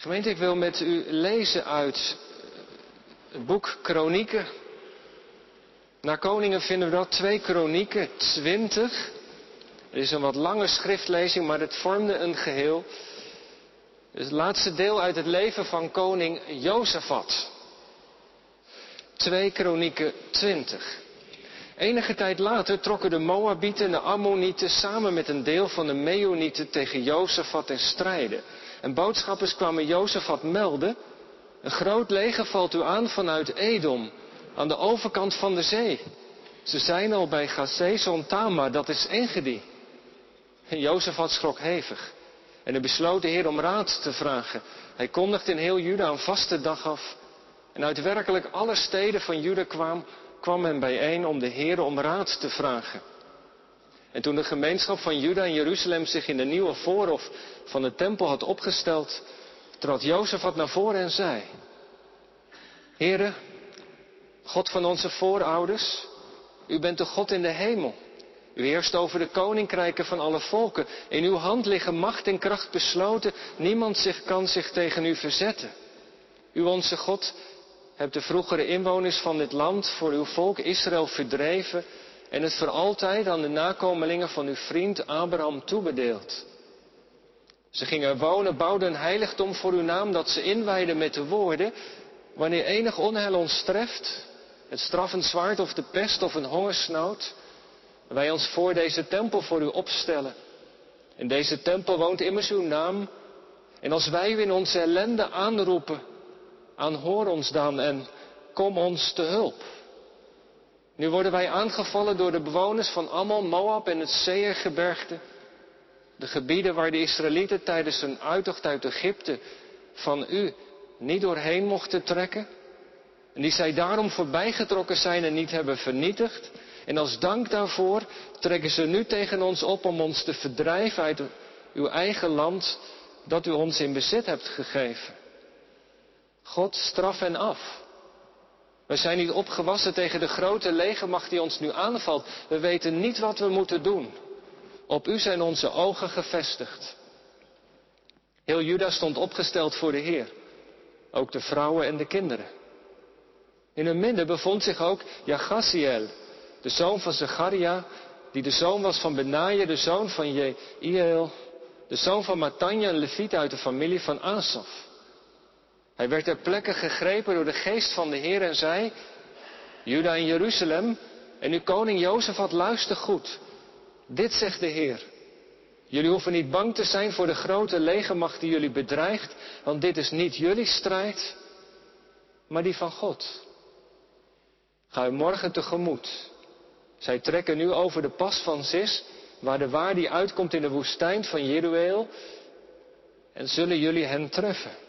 Gemeente, ik wil met u lezen uit het boek Kronieken. Na Koningen vinden we dat, twee Kronieken, 20. Het is een wat lange schriftlezing, maar het vormde een geheel. Het laatste deel uit het leven van koning Jozefat. 2 Kronieken 20. Enige tijd later trokken de Moabieten en de Ammonieten samen met een deel van de Meonieten tegen Jozefat in strijden. En boodschappers kwamen Jozefat melden, een groot leger valt u aan vanuit Edom, aan de overkant van de zee. Ze zijn al bij Gazezon Tamar, dat is Engedi. En Jozefat schrok hevig. En hij besloot de Heer om raad te vragen. Hij kondigde in heel Juda een vaste dag af. En uit werkelijk alle steden van Juda kwam, kwam men bijeen om de Heer om raad te vragen. En toen de gemeenschap van Juda en Jeruzalem zich in de nieuwe voorhof van de tempel had opgesteld, trad Jozefat naar voren en zei, Heere, God van onze voorouders, u bent de God in de hemel. U heerst over de koninkrijken van alle volken. In uw hand liggen macht en kracht besloten. Niemand zich kan zich tegen u verzetten. U onze God hebt de vroegere inwoners van dit land voor uw volk Israël verdreven en het voor altijd aan de nakomelingen van uw vriend Abraham toebedeeld. Ze gingen wonen, bouwden een heiligdom voor uw naam dat ze inwijden met de woorden, wanneer enig onheil ons treft, het straffend zwaard of de pest of een hongersnood, wij ons voor deze tempel voor u opstellen. In deze tempel woont immers uw naam. En als wij u in onze ellende aanroepen, aanhoor ons dan en kom ons te hulp. Nu worden wij aangevallen door de bewoners van Ammon, Moab en het Seergebergte. De gebieden waar de Israëlieten tijdens hun uittocht uit Egypte van u niet doorheen mochten trekken. En die zij daarom voorbijgetrokken zijn en niet hebben vernietigd. En als dank daarvoor trekken ze nu tegen ons op om ons te verdrijven uit uw eigen land dat u ons in bezit hebt gegeven. God, straf hen af. We zijn niet opgewassen tegen de grote legermacht die ons nu aanvalt. We weten niet wat we moeten doen. Op u zijn onze ogen gevestigd. Heel Juda stond opgesteld voor de Heer. Ook de vrouwen en de kinderen. In hun midden bevond zich ook Jagasiel, de zoon van Zacharia, die de zoon was van Benaja, de zoon van Jeiel, de zoon van Matanja, een leviet uit de familie van Asaf. Hij werd ter plekke gegrepen door de geest van de Heer en zei, Juda en Jeruzalem en uw koning Jozef had luister goed. Dit zegt de Heer. Jullie hoeven niet bang te zijn voor de grote legermacht die jullie bedreigt, want dit is niet jullie strijd, maar die van God. Ga u morgen tegemoet. Zij trekken nu over de pas van Zis, waar de waar die uitkomt in de woestijn van Jeruel, en zullen jullie hen treffen.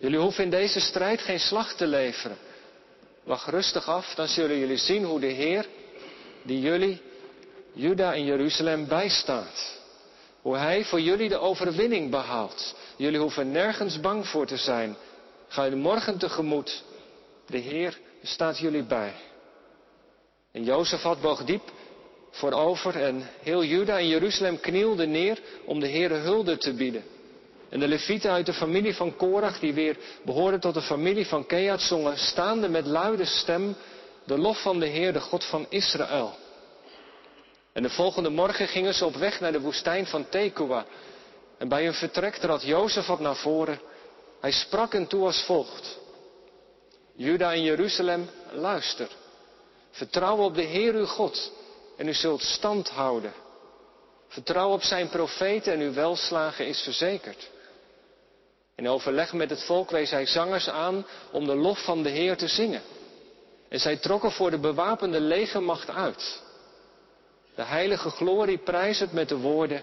Jullie hoeven in deze strijd geen slag te leveren. Wacht rustig af, dan zullen jullie zien hoe de Heer, die jullie, Juda en Jeruzalem bijstaat. Hoe Hij voor jullie de overwinning behaalt. Jullie hoeven nergens bang voor te zijn. Ga je morgen tegemoet. De Heer staat jullie bij. En Jozef had boog diep voorover en heel Juda en Jeruzalem knielde neer om de Heere hulde te bieden. En de levieten uit de familie van Korach, die weer behoorden tot de familie van Keat, zongen staande met luide stem de lof van de Heer, de God van Israël. En de volgende morgen gingen ze op weg naar de woestijn van Tekoa. En bij hun vertrek trad Jozef wat naar voren. Hij sprak hen toe als volgt. Juda en Jeruzalem, luister. Vertrouw op de Heer uw God en u zult stand houden. Vertrouw op zijn profeten en uw welslagen is verzekerd. In overleg met het volk wees hij zangers aan om de lof van de Heer te zingen. En zij trokken voor de bewapende legermacht uit. De heilige glorie prijst het met de woorden,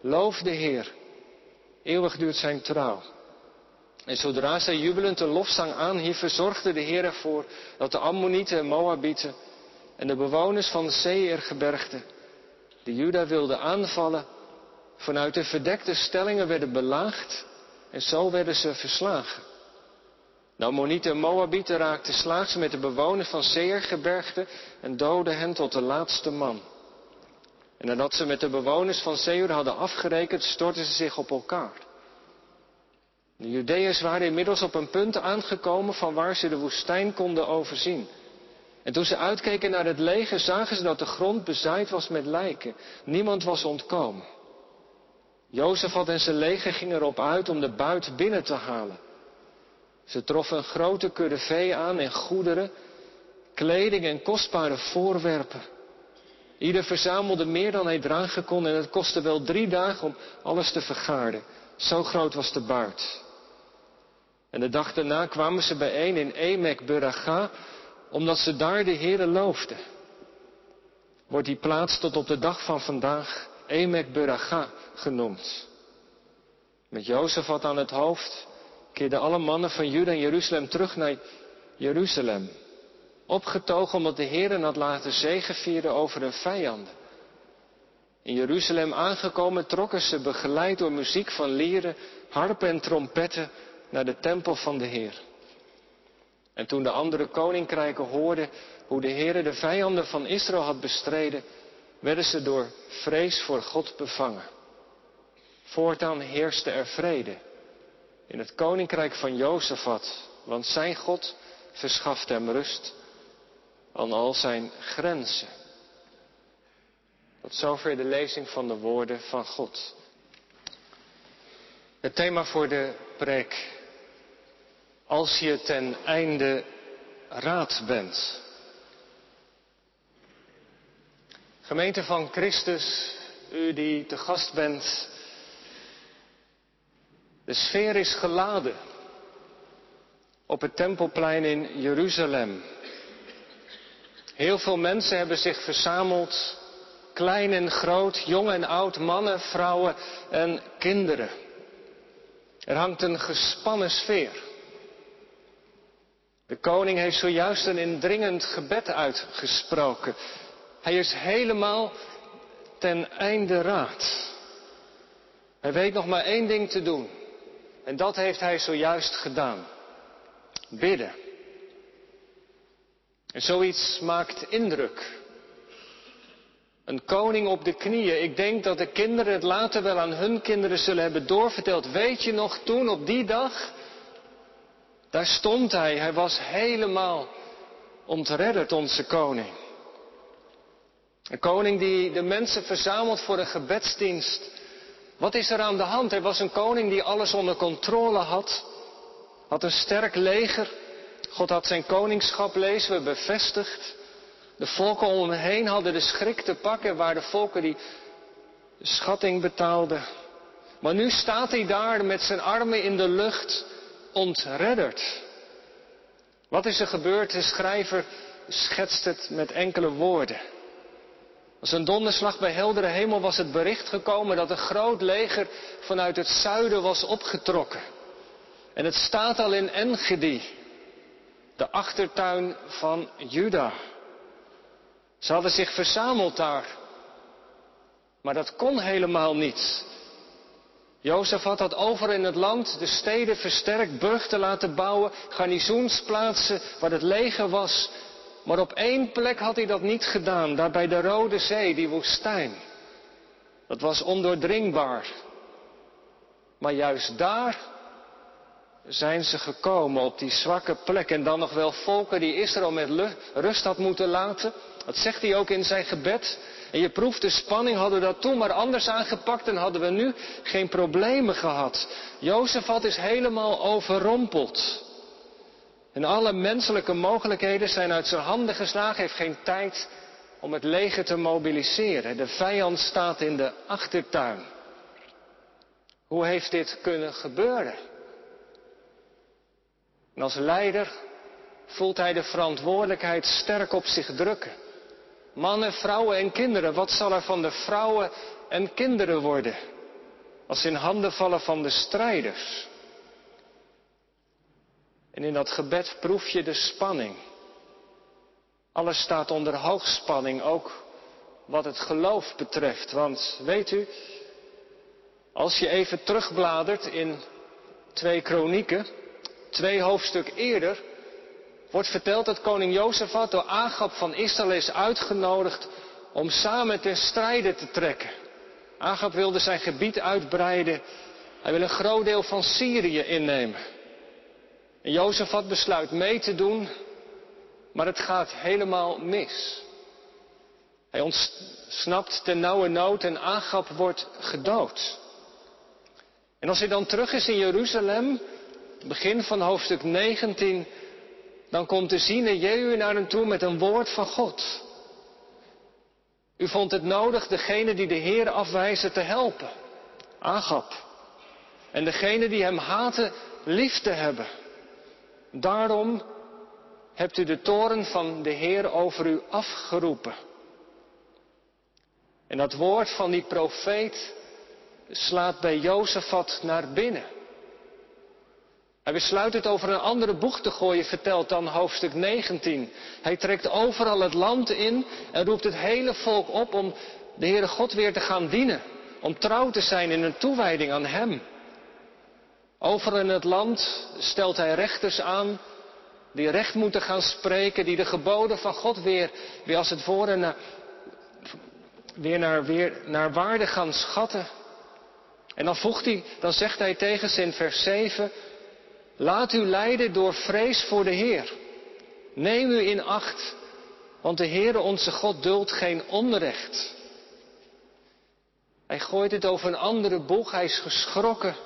loof de Heer, eeuwig duurt zijn trouw. En zodra zij jubelend een lofzang aanhieven, zorgde de Heer ervoor dat de Ammonieten en Moabieten en de bewoners van de Seergebergte, die Juda wilden aanvallen, vanuit de verdekte stellingen werden belaagd en zo werden ze verslagen. De Ammonieten en Moabieten raakten slaags met de bewoners van Seergebergte en doodden hen tot de laatste man. En nadat ze met de bewoners van Seir hadden afgerekend, stortten ze zich op elkaar. De Judeërs waren inmiddels op een punt aangekomen van waar ze de woestijn konden overzien. En toen ze uitkeken naar het leger, zagen ze dat de grond bezaaid was met lijken. Niemand was ontkomen. Jozefat en zijn leger gingen erop uit om de buit binnen te halen. Ze troffen een grote kudde vee aan en goederen, kleding en kostbare voorwerpen. Ieder verzamelde meer dan hij dragen kon en het kostte wel drie dagen om alles te vergaarden. Zo groot was de buit. En de dag daarna kwamen ze bijeen in Emek Buraga, omdat ze daar de Heere loofden. Wordt die plaats tot op de dag van vandaag Emek Buraga genoemd. Met Jozefat aan het hoofd keerden alle mannen van Juda en Jeruzalem terug naar Jeruzalem. Opgetogen omdat de Heer had laten zegevieren over hun vijanden. In Jeruzalem aangekomen trokken ze begeleid door muziek van lieren, harpen en trompetten naar de tempel van de Heer. En toen de andere koninkrijken hoorden hoe de Heer de vijanden van Israël had bestreden, werden ze door vrees voor God bevangen. Voortaan heerste er vrede in het koninkrijk van Jozefat, want zijn God verschaft hem rust aan al zijn grenzen. Tot zover de lezing van de woorden van God. Het thema voor de preek. Als je ten einde raad bent. Gemeente van Christus, u die te gast bent. De sfeer is geladen op het tempelplein in Jeruzalem. Heel veel mensen hebben zich verzameld, klein en groot, jong en oud, mannen, vrouwen en kinderen. Er hangt een gespannen sfeer. De koning heeft zojuist een indringend gebed uitgesproken. Hij is helemaal ten einde raad. Hij weet nog maar één ding te doen. En dat heeft hij zojuist gedaan. Bidden. En zoiets maakt indruk. Een koning op de knieën. Ik denk dat de kinderen het later wel aan hun kinderen zullen hebben doorverteld. Weet je nog toen op die dag? Daar stond hij. Hij was helemaal ontredderd, onze koning. Een koning die de mensen verzamelt voor een gebedsdienst. Wat is er aan de hand? Hij was een koning die alles onder controle had. Had een sterk leger. God had zijn koningschap, lezen we, bevestigd. De volken om hem heen hadden de schrik te pakken, waar de volken die schatting betaalden. Maar nu staat hij daar met zijn armen in de lucht, ontredderd. Wat is er gebeurd? De schrijver schetst het met enkele woorden. Als een donderslag bij heldere hemel was het bericht gekomen dat een groot leger vanuit het zuiden was opgetrokken. En het staat al in Engedi, de achtertuin van Juda. Ze hadden zich verzameld daar. Maar dat kon helemaal niet. Jozef had dat over in het land de steden versterkt, burchten laten bouwen, garnizoensplaatsen waar het leger was. Maar op één plek had hij dat niet gedaan, daar bij de Rode Zee, die woestijn. Dat was ondoordringbaar. Maar juist daar zijn ze gekomen op die zwakke plek. En dan nog wel volken die Israël met rust had moeten laten. Dat zegt hij ook in zijn gebed. En je proeft de spanning, hadden we dat toen maar anders aangepakt en hadden we nu geen problemen gehad. Jozefat is helemaal overrompeld. En alle menselijke mogelijkheden zijn uit zijn handen geslagen, heeft geen tijd om het leger te mobiliseren. De vijand staat in de achtertuin. Hoe heeft dit kunnen gebeuren? En als leider voelt hij de verantwoordelijkheid sterk op zich drukken. Mannen, vrouwen en kinderen, wat zal er van de vrouwen en kinderen worden als ze in handen vallen van de strijders? En in dat gebed proef je de spanning. Alles staat onder hoogspanning, ook wat het geloof betreft. Want weet u, als je even terugbladert in twee kronieken, twee hoofdstuk eerder, wordt verteld dat koning Jozefat door Agab van Israël is uitgenodigd om samen ten strijde te trekken. Agab wilde zijn gebied uitbreiden Hij wil een groot deel van Syrië innemen. En Jozefat besluit mee te doen, maar het gaat helemaal mis. Hij ontsnapt ten nauwe nood en Agap wordt gedood. En als hij dan terug is in Jeruzalem, begin van hoofdstuk 19, dan komt de ziene Jehu naar hem toe met een woord van God. U vond het nodig degene die de Heer afwijzen te helpen, Agap. En degene die hem haten lief te hebben. Daarom hebt u de toren van de Heer over u afgeroepen. En dat woord van die profeet slaat bij Jozefat naar binnen. Hij besluit het over een andere boeg te gooien, vertelt dan hoofdstuk 19. Hij trekt overal het land in en roept het hele volk op om de Heere God weer te gaan dienen. Om trouw te zijn in een toewijding aan Hem. Over in het land stelt hij rechters aan die recht moeten gaan spreken, die de geboden van God weer, weer als het ware naar, weer naar, weer naar waarde gaan schatten. En dan voegt hij, dan zegt hij tegen ze in vers 7, laat u leiden door vrees voor de Heer. Neem u in acht, want de Heere onze God duldt geen onrecht. Hij gooit het over een andere boeg, hij is geschrokken.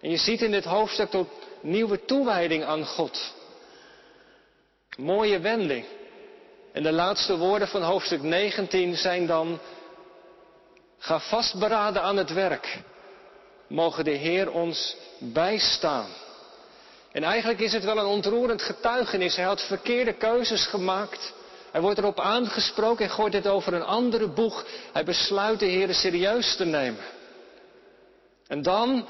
En je ziet in dit hoofdstuk tot nieuwe toewijding aan God. Mooie wending. En de laatste woorden van hoofdstuk 19 zijn dan, ga vastberaden aan het werk. Mogen de Heer ons bijstaan. En eigenlijk is het wel een ontroerend getuigenis. Hij had verkeerde keuzes gemaakt. Hij wordt erop aangesproken en gooit het over een andere boeg. Hij besluit de Heer serieus te nemen. En dan,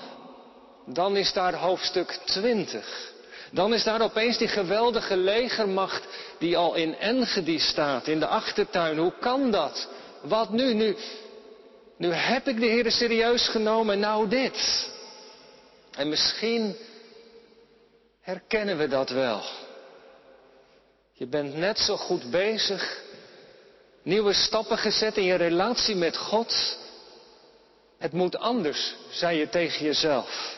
dan is daar hoofdstuk 20. Dan is daar opeens die geweldige legermacht die al in Engedi staat, in de achtertuin. Hoe kan dat? Wat nu? Nu, nu heb ik de Heer serieus genomen en nou dit. En misschien herkennen we dat wel. Je bent net zo goed bezig, nieuwe stappen gezet in je relatie met God. Het moet anders, zei je tegen jezelf.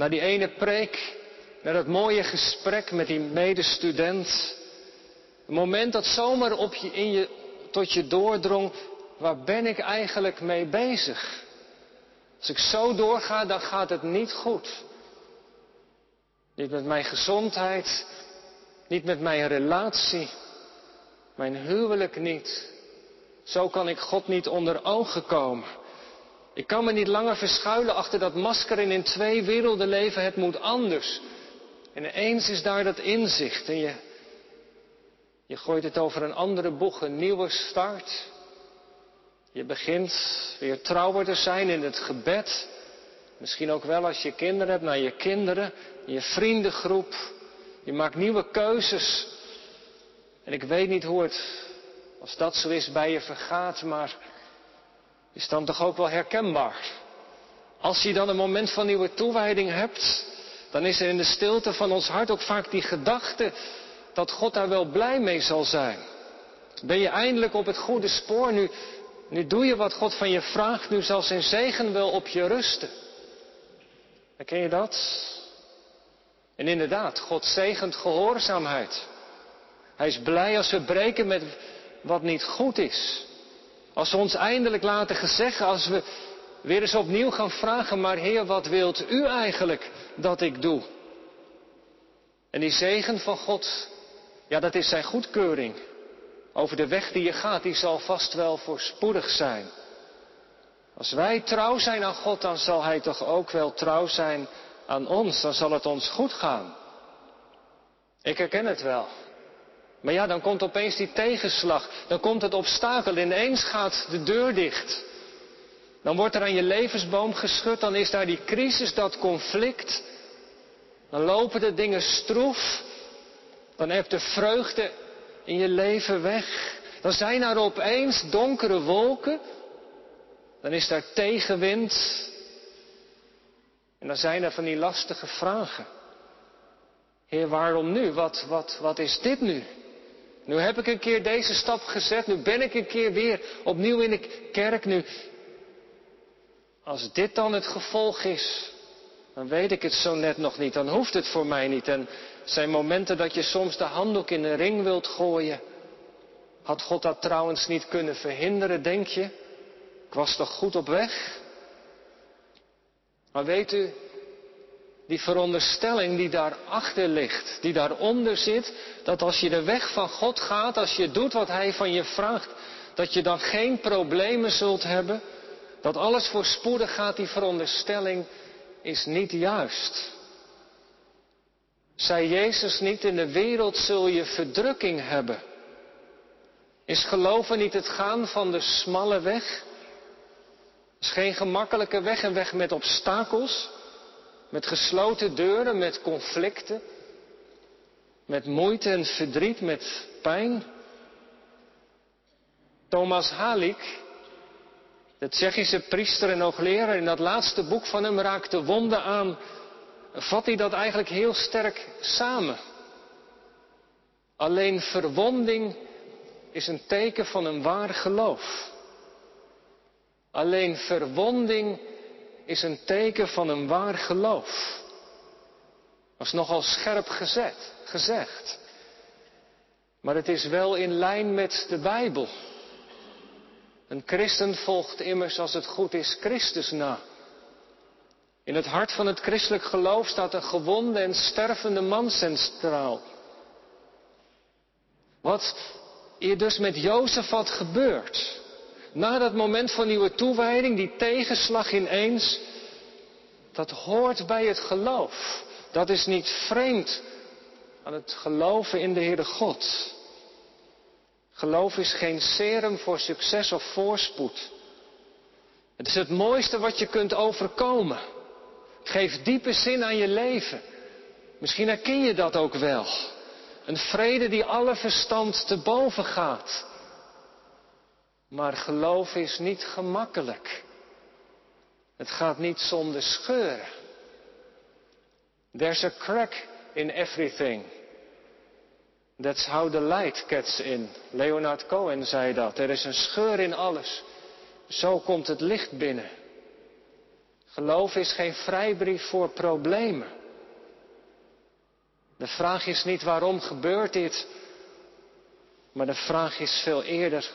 Na die ene preek naar dat mooie gesprek met die medestudent. Een moment dat zomaar op in je, tot je doordrong, waar ben ik eigenlijk mee bezig? Als ik zo doorga, dan gaat het niet goed. Niet met mijn gezondheid, niet met mijn relatie, mijn huwelijk niet. Zo kan ik God niet onder ogen komen. Ik kan me niet langer verschuilen achter dat masker en in twee werelden leven. Het moet anders. En ineens is daar dat inzicht en je, je gooit het over een andere boeg, een nieuwe start. Je begint weer trouwer te zijn in het gebed. Misschien ook wel als je kinderen hebt, naar je kinderen, in je vriendengroep. Je maakt nieuwe keuzes. En ik weet niet hoe het, als dat zo is, bij je vergaat, maar is dan toch ook wel herkenbaar. Als je dan een moment van nieuwe toewijding hebt, dan is er in de stilte van ons hart ook vaak die gedachte dat God daar wel blij mee zal zijn. Ben je eindelijk op het goede spoor, nu, nu doe je wat God van je vraagt, nu zal zijn zegen wel op je rusten. Herken je dat? En inderdaad, God zegent gehoorzaamheid. Hij is blij als we breken met wat niet goed is. Als we ons eindelijk laten gezeggen, als we weer eens opnieuw gaan vragen, maar Heer, wat wilt u eigenlijk dat ik doe? En die zegen van God, ja, dat is zijn goedkeuring. Over de weg die je gaat, die zal vast wel voorspoedig zijn. Als wij trouw zijn aan God, dan zal Hij toch ook wel trouw zijn aan ons. Dan zal het ons goed gaan. Ik herken het wel. Maar ja, dan komt opeens die tegenslag. Dan komt het obstakel. Ineens gaat de deur dicht. Dan wordt er aan je levensboom geschud, dan is daar die crisis, dat conflict. Dan lopen de dingen stroef. Dan hebt de vreugde in je leven weg. Dan zijn er opeens donkere wolken. Dan is daar tegenwind. En dan zijn er van die lastige vragen. Heer, waarom nu? Wat, wat, wat is dit nu? Nu heb ik een keer deze stap gezet. Nu ben ik een keer weer opnieuw in de kerk. Nu, Als dit dan het gevolg is, dan weet ik het zo net nog niet, dan hoeft het voor mij niet. En zijn momenten dat je soms de handdoek in de ring wilt gooien. Had God dat trouwens niet kunnen verhinderen, denk je? Ik was toch goed op weg? Maar weet u, die veronderstelling die daarachter ligt, die daaronder zit, dat als je de weg van God gaat, als je doet wat Hij van je vraagt, dat je dan geen problemen zult hebben, dat alles voorspoedig gaat, die veronderstelling is niet juist. Zei Jezus niet, in de wereld zul je verdrukking hebben. Is geloven niet het gaan van de smalle weg? Is geen gemakkelijke weg, een weg met obstakels, met gesloten deuren, met conflicten, met moeite en verdriet, met pijn. Thomas Halik, de Tsjechische priester en hoogleraar, in dat laatste boek van hem raakte wonden aan, vat hij dat eigenlijk heel sterk samen. Alleen verwonding is een teken van een waar geloof. Alleen verwonding is een teken van een waar geloof. Dat is nogal scherp gezet, gezegd. Maar het is wel in lijn met de Bijbel. Een christen volgt immers, als het goed is, Christus na. In het hart van het christelijk geloof staat een gewonde en stervende man centraal. Wat hier dus met Jozef had gebeurd, na dat moment van nieuwe toewijding, die tegenslag ineens, dat hoort bij het geloof. Dat is niet vreemd aan het geloven in de Heere God. Geloof is geen serum voor succes of voorspoed. Het is het mooiste wat je kunt overkomen. Het geeft diepe zin aan je leven. Misschien herken je dat ook wel. Een vrede die alle verstand te boven gaat. Maar geloof is niet gemakkelijk. Het gaat niet zonder scheuren. There's a crack in everything. That's how the light gets in. Leonard Cohen zei dat. Er is een scheur in alles. Zo komt het licht binnen. Geloof is geen vrijbrief voor problemen. De vraag is niet waarom gebeurt dit, maar de vraag is veel eerder,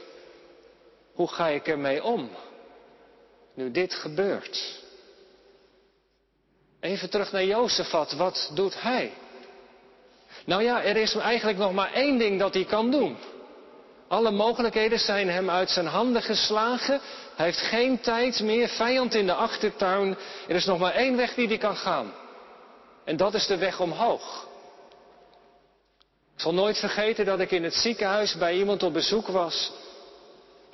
hoe ga ik ermee om? Nu dit gebeurt. Even terug naar Jozefat, wat doet hij? Nou ja, er is eigenlijk nog maar één ding dat hij kan doen. Alle mogelijkheden zijn hem uit zijn handen geslagen. Hij heeft geen tijd meer, vijand in de achtertuin. Er is nog maar één weg die hij kan gaan. En dat is de weg omhoog. Ik zal nooit vergeten dat ik in het ziekenhuis bij iemand op bezoek was.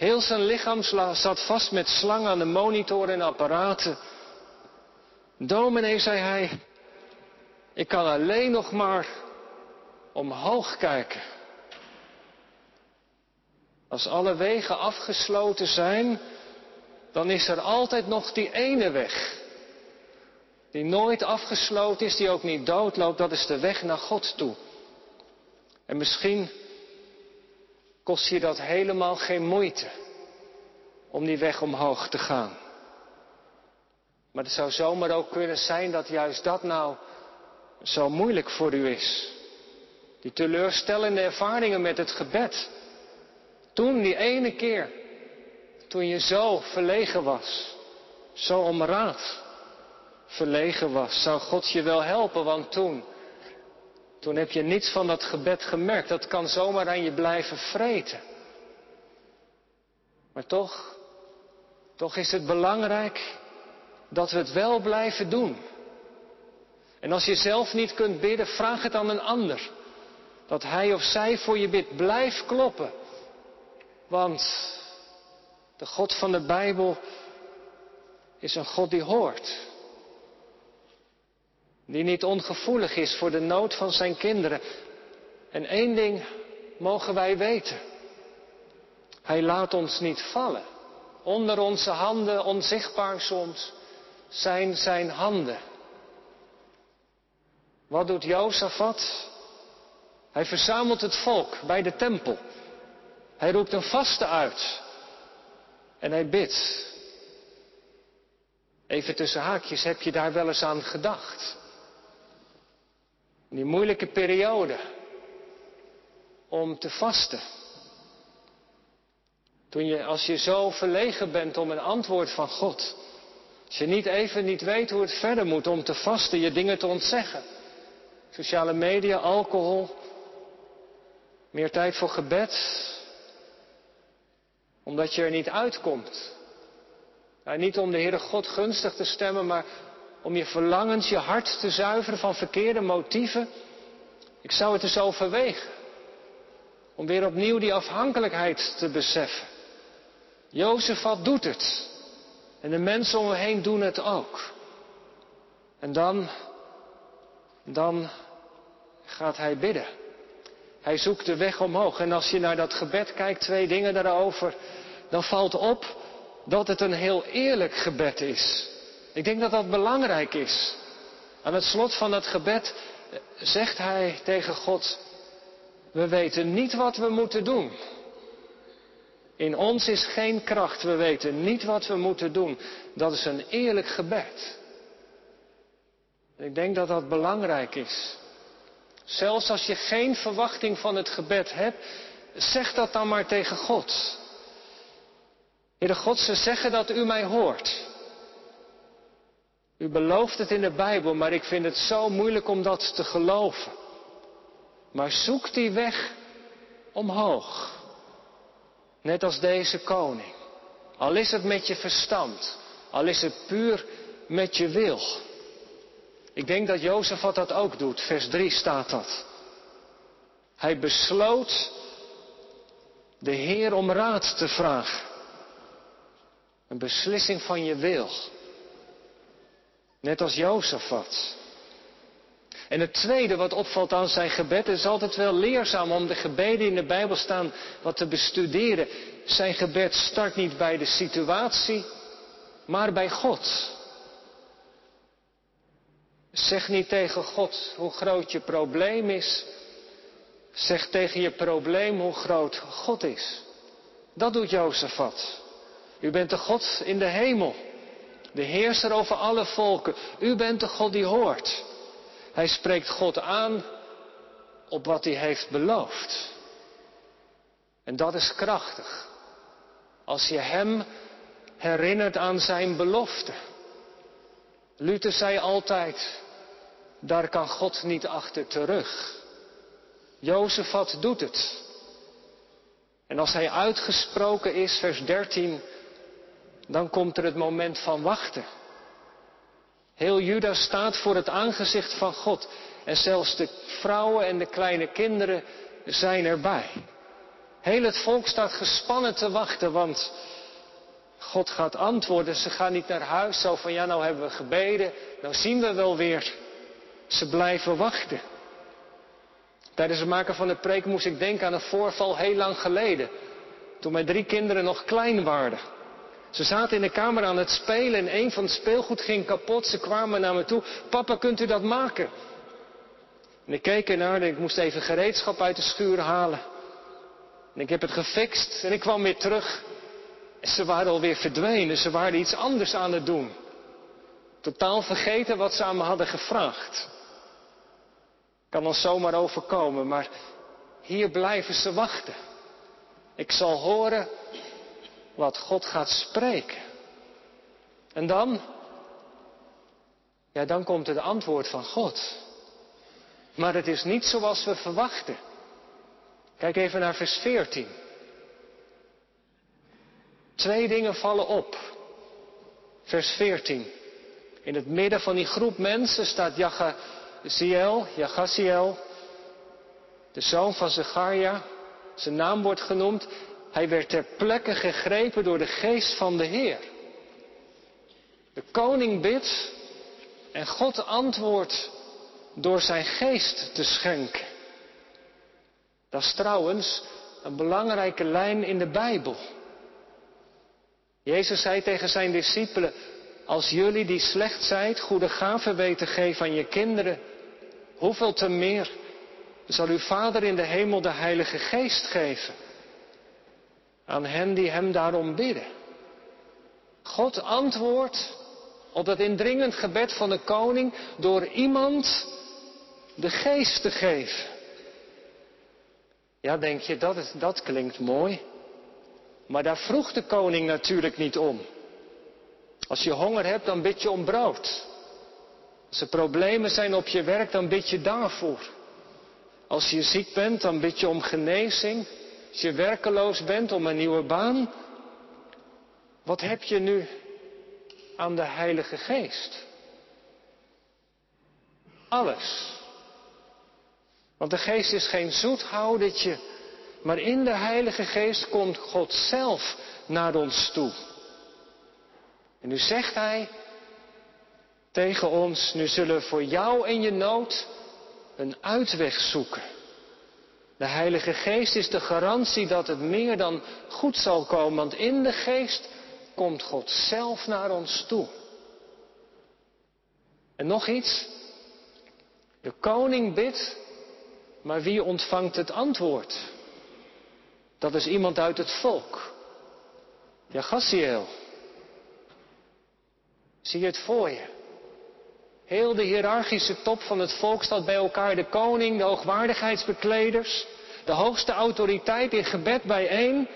Heel zijn lichaam zat vast met slangen aan de monitor en apparaten. Dominee, zei hij, ik kan alleen nog maar omhoog kijken. Als alle wegen afgesloten zijn, dan is er altijd nog die ene weg. Die nooit afgesloten is, die ook niet doodloopt, dat is de weg naar God toe. En misschien kost je dat helemaal geen moeite om die weg omhoog te gaan. Maar het zou zomaar ook kunnen zijn dat juist dat nou zo moeilijk voor u is. Die teleurstellende ervaringen met het gebed. Toen, die ene keer, toen je zo verlegen was, zo om raad verlegen was, zou God je wel helpen, want toen, toen heb je niets van dat gebed gemerkt. Dat kan zomaar aan je blijven vreten. Maar toch, toch is het belangrijk dat we het wel blijven doen. En als je zelf niet kunt bidden, vraag het aan een ander. Dat hij of zij voor je bidt. Blijf kloppen. Want de God van de Bijbel is een God die hoort. Die niet ongevoelig is voor de nood van zijn kinderen. En één ding mogen wij weten. Hij laat ons niet vallen. Onder onze handen, onzichtbaar soms, zijn zijn handen. Wat doet Jozefat? Hij verzamelt het volk bij de tempel. Hij roept een vaste uit. En hij bidt. Even tussen haakjes, heb je daar wel eens aan gedacht? Die moeilijke periode om te vasten. Toen je, als je zo verlegen bent om een antwoord van God. Als je niet even niet weet hoe het verder moet om te vasten, je dingen te ontzeggen. Sociale media, alcohol, meer tijd voor gebed. Omdat je er niet uitkomt. Nou, niet om de Heere God gunstig te stemmen, maar om je verlangens, je hart te zuiveren van verkeerde motieven. Ik zou het eens overwegen. Om weer opnieuw die afhankelijkheid te beseffen. Jozefat doet het. En de mensen om hem heen doen het ook. En dan, dan gaat hij bidden. Hij zoekt de weg omhoog. En als je naar dat gebed kijkt, twee dingen daarover, dan valt op dat het een heel eerlijk gebed is. Ik denk dat dat belangrijk is. Aan het slot van het gebed zegt hij tegen God, we weten niet wat we moeten doen. In ons is geen kracht, we weten niet wat we moeten doen. Dat is een eerlijk gebed. Ik denk dat dat belangrijk is. Zelfs als je geen verwachting van het gebed hebt, zeg dat dan maar tegen God. Heere God, ze zeggen dat u mij hoort. U belooft het in de Bijbel, maar ik vind het zo moeilijk om dat te geloven. Maar zoek die weg omhoog. Net als deze koning. Al is het met je verstand, al is het puur met je wil. Ik denk dat Jozef dat ook doet. Vers 3 staat dat. Hij besloot de Heer om raad te vragen. Een beslissing van je wil. Net als Jozefat. En het tweede wat opvalt aan zijn gebed, is altijd wel leerzaam om de gebeden in de Bijbel staan wat te bestuderen. Zijn gebed start niet bij de situatie, maar bij God. Zeg niet tegen God hoe groot je probleem is. Zeg tegen je probleem hoe groot God is. Dat doet Jozefat. U bent de God in de hemel. De heerser over alle volken. U bent de God die hoort. Hij spreekt God aan op wat hij heeft beloofd. En dat is krachtig. Als je hem herinnert aan zijn belofte. Luther zei altijd, daar kan God niet achter terug. Jozefat doet het. En als hij uitgesproken is, vers 13, dan komt er het moment van wachten. Heel Juda staat voor het aangezicht van God. En zelfs de vrouwen en de kleine kinderen zijn erbij. Heel het volk staat gespannen te wachten, want God gaat antwoorden. Ze gaan niet naar huis zo van ja, nou hebben we gebeden, nou zien we wel weer. Ze blijven wachten. Tijdens het maken van de preek moest ik denken aan een voorval heel lang geleden. Toen mijn drie kinderen nog klein waren. Ze zaten in de kamer aan het spelen en een van het speelgoed ging kapot. Ze kwamen naar me toe. Papa, kunt u dat maken? En ik keek ernaar en ik moest even gereedschap uit de schuur halen. En ik heb het gefixt en ik kwam weer terug. En ze waren alweer verdwenen. Ze waren iets anders aan het doen. Totaal vergeten wat ze aan me hadden gevraagd. Kan ons zomaar overkomen, maar hier blijven ze wachten. Ik zal horen wat God gaat spreken. En dan, ja, dan komt het antwoord van God. Maar het is niet zoals we verwachten. Kijk even naar vers 14. Twee dingen vallen op. Vers 14. In het midden van die groep mensen staat Jachaziel, Jachaziel, de zoon van Zecharia. Zijn naam wordt genoemd. Hij werd ter plekke gegrepen door de geest van de Heer. De koning bidt en God antwoordt door zijn geest te schenken. Dat is trouwens een belangrijke lijn in de Bijbel. Jezus zei tegen zijn discipelen, als jullie die slecht zijt goede gaven weten geven aan je kinderen, hoeveel te meer zal uw Vader in de hemel de Heilige Geest geven aan hen die hem daarom bidden. God antwoordt op dat indringend gebed van de koning door iemand de geest te geven. Ja, denk je, dat, dat klinkt mooi. Maar daar vroeg de koning natuurlijk niet om. Als je honger hebt, dan bid je om brood. Als er problemen zijn op je werk, dan bid je daarvoor. Als je ziek bent, dan bid je om genezing. Als je werkeloos bent, om een nieuwe baan. Wat heb je nu aan de Heilige Geest? Alles. Want de Geest is geen zoethoudertje, maar in de Heilige Geest komt God zelf naar ons toe. En nu zegt Hij tegen ons, nu zullen we voor jou en je nood een uitweg zoeken. De Heilige Geest is de garantie dat het meer dan goed zal komen, want in de Geest komt God zelf naar ons toe. En nog iets. De koning bidt, maar wie ontvangt het antwoord? Dat is iemand uit het volk. Ja, Gassiel. Zie je het voor je? Heel de hiërarchische top van het volk staat bij elkaar. De koning, de hoogwaardigheidsbekleders, de hoogste autoriteit in gebed bijeen.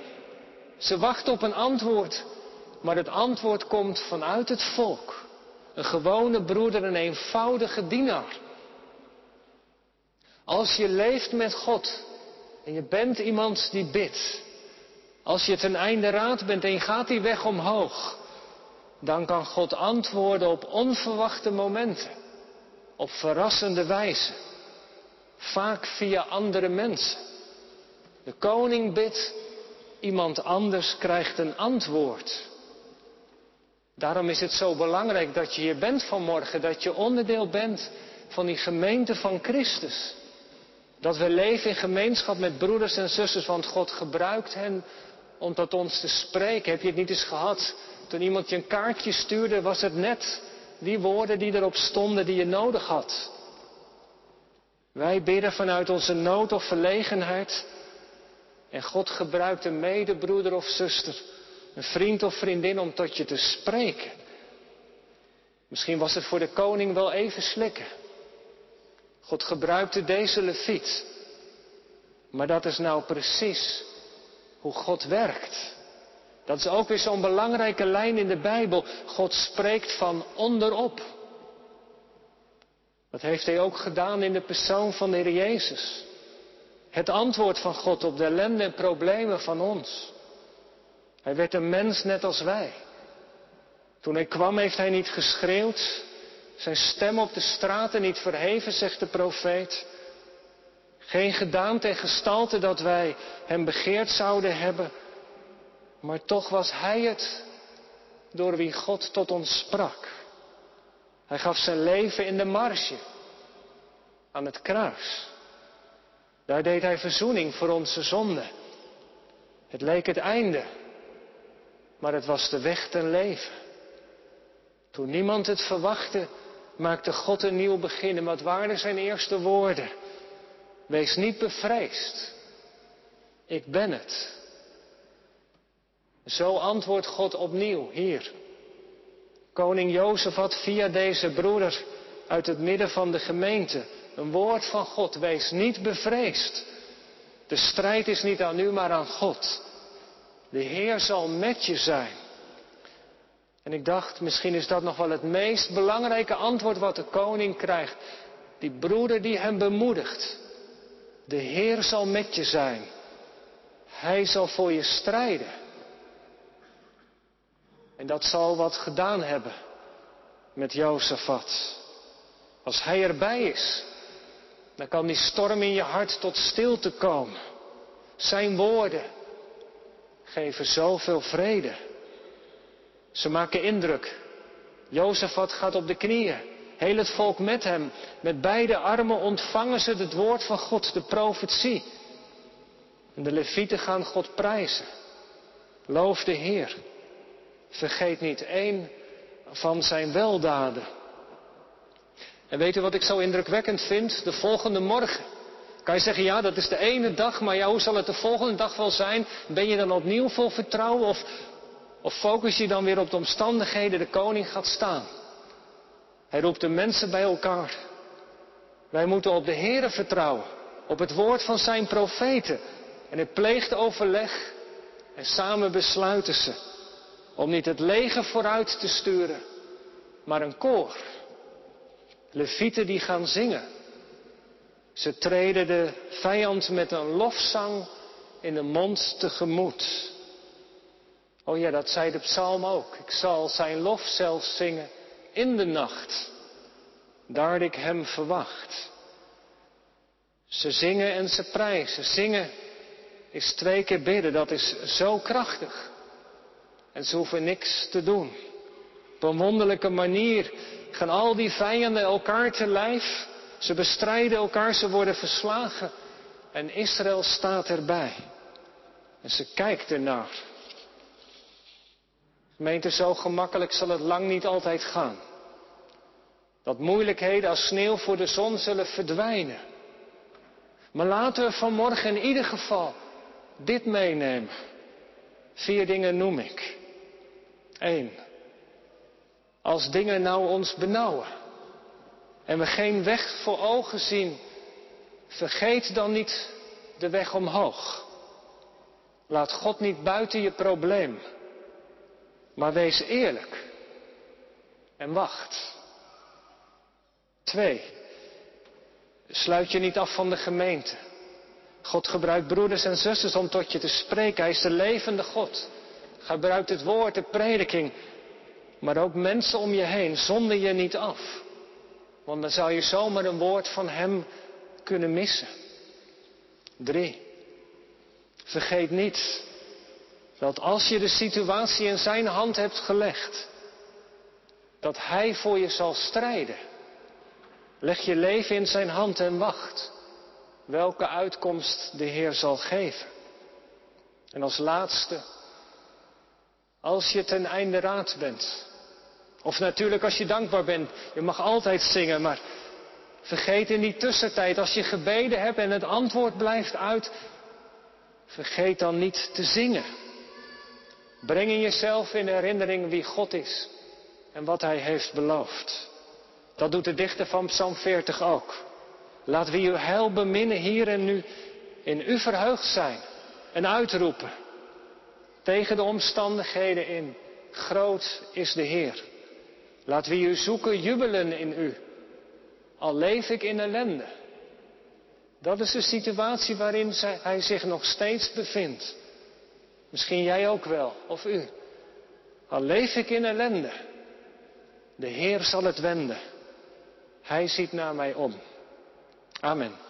Ze wachten op een antwoord, maar het antwoord komt vanuit het volk. Een gewone broeder, een eenvoudige dienaar. Als je leeft met God en je bent iemand die bidt, als je ten einde raad bent en je gaat die weg omhoog, dan kan God antwoorden op onverwachte momenten, op verrassende wijze, vaak via andere mensen. De koning bidt, iemand anders krijgt een antwoord. Daarom is het zo belangrijk dat je hier bent vanmorgen, dat je onderdeel bent van die gemeente van Christus. Dat we leven in gemeenschap met broeders en zusters, want God gebruikt hen om tot ons te spreken. Heb je het niet eens gehad? Toen iemand je een kaartje stuurde, was het net die woorden die erop stonden die je nodig had. Wij bidden vanuit onze nood of verlegenheid. En God gebruikt een medebroeder of zuster, een vriend of vriendin om tot je te spreken. Misschien was het voor de koning wel even slikken. God gebruikte deze leviet. Maar dat is nou precies hoe God werkt. Dat is ook weer zo'n belangrijke lijn in de Bijbel. God spreekt van onderop. Dat heeft hij ook gedaan in de persoon van de Heer Jezus. Het antwoord van God op de ellende en problemen van ons. Hij werd een mens net als wij. Toen hij kwam heeft hij niet geschreeuwd, zijn stem op de straten niet verheven, zegt de profeet. Geen gedaante en gestalte dat wij hem begeerd zouden hebben. Maar toch was hij het door wie God tot ons sprak. Hij gaf zijn leven in de marge, aan het kruis. Daar deed hij verzoening voor onze zonde. Het leek het einde, maar het was de weg ten leven. Toen niemand het verwachtte, maakte God een nieuw begin. En wat waren zijn eerste woorden? Wees niet bevreesd. Ik ben het. Zo antwoordt God opnieuw hier. Koning Jozef had via deze broeder uit het midden van de gemeente een woord van God. Wees niet bevreesd. De strijd is niet aan u, maar aan God. De Heer zal met je zijn. En ik dacht, misschien is dat nog wel het meest belangrijke antwoord wat de koning krijgt. Die broeder die hem bemoedigt. De Heer zal met je zijn. Hij zal voor je strijden. En dat zal wat gedaan hebben met Jozefat. Als hij erbij is, dan kan die storm in je hart tot stilte komen. Zijn woorden geven zoveel vrede. Ze maken indruk. Jozefat gaat op de knieën. Heel het volk met hem. Met beide armen ontvangen ze het woord van God, de profetie. En de levieten gaan God prijzen. Loof de Heer. Vergeet niet één van zijn weldaden. En weet u wat ik zo indrukwekkend vind? De volgende morgen. Kan je zeggen, ja, dat is de ene dag, maar ja, hoe zal het de volgende dag wel zijn? Ben je dan opnieuw vol vertrouwen of, of focus je dan weer op de omstandigheden? De koning gaat staan. Hij roept de mensen bij elkaar. Wij moeten op de Heere vertrouwen, op het woord van zijn profeten. En hij pleegt overleg en samen besluiten ze om niet het leger vooruit te sturen, maar een koor. Levieten die gaan zingen. Ze treden de vijand met een lofzang in de mond tegemoet. Oh ja, dat zei de psalm ook. Ik zal zijn lof zelfs zingen in de nacht, daar ik hem verwacht. Ze zingen en ze prijzen. Zingen is twee keer bidden, dat is zo krachtig. En ze hoeven niks te doen. Op een wonderlijke manier gaan al die vijanden elkaar te lijf. Ze bestrijden elkaar, ze worden verslagen. En Israël staat erbij. En ze kijkt ernaar. Gemeente, zo gemakkelijk zal het lang niet altijd gaan. Dat moeilijkheden als sneeuw voor de zon zullen verdwijnen. Maar laten we vanmorgen in ieder geval dit meenemen. Vier dingen noem ik. Eén. Als dingen nou ons benauwen en we geen weg voor ogen zien, vergeet dan niet de weg omhoog. Laat God niet buiten je probleem, maar wees eerlijk en wacht. Twee. Sluit je niet af van de gemeente. God gebruikt broeders en zusters om tot je te spreken. Hij is de levende God. Gebruikt het woord, de prediking. Maar ook mensen om je heen. Zonder je niet af. Want dan zou je zomaar een woord van Hem kunnen missen. Drie. Vergeet niet dat als je de situatie in Zijn hand hebt gelegd, dat Hij voor je zal strijden. Leg je leven in Zijn hand en wacht welke uitkomst de Heer zal geven. En als laatste, als je ten einde raad bent, of natuurlijk als je dankbaar bent, je mag altijd zingen, maar vergeet in die tussentijd, als je gebeden hebt en het antwoord blijft uit, vergeet dan niet te zingen. Breng in jezelf in herinnering wie God is en wat Hij heeft beloofd. Dat doet de dichter van Psalm 40 ook. Laten we uw heil beminnen hier en nu in u verheugd zijn en uitroepen tegen de omstandigheden in. Groot is de Heer. Laten we u zoeken, jubelen in u. Al leef ik in ellende. Dat is de situatie waarin hij zich nog steeds bevindt. Misschien jij ook wel, of u. Al leef ik in ellende. De Heer zal het wenden. Hij ziet naar mij om. Amen.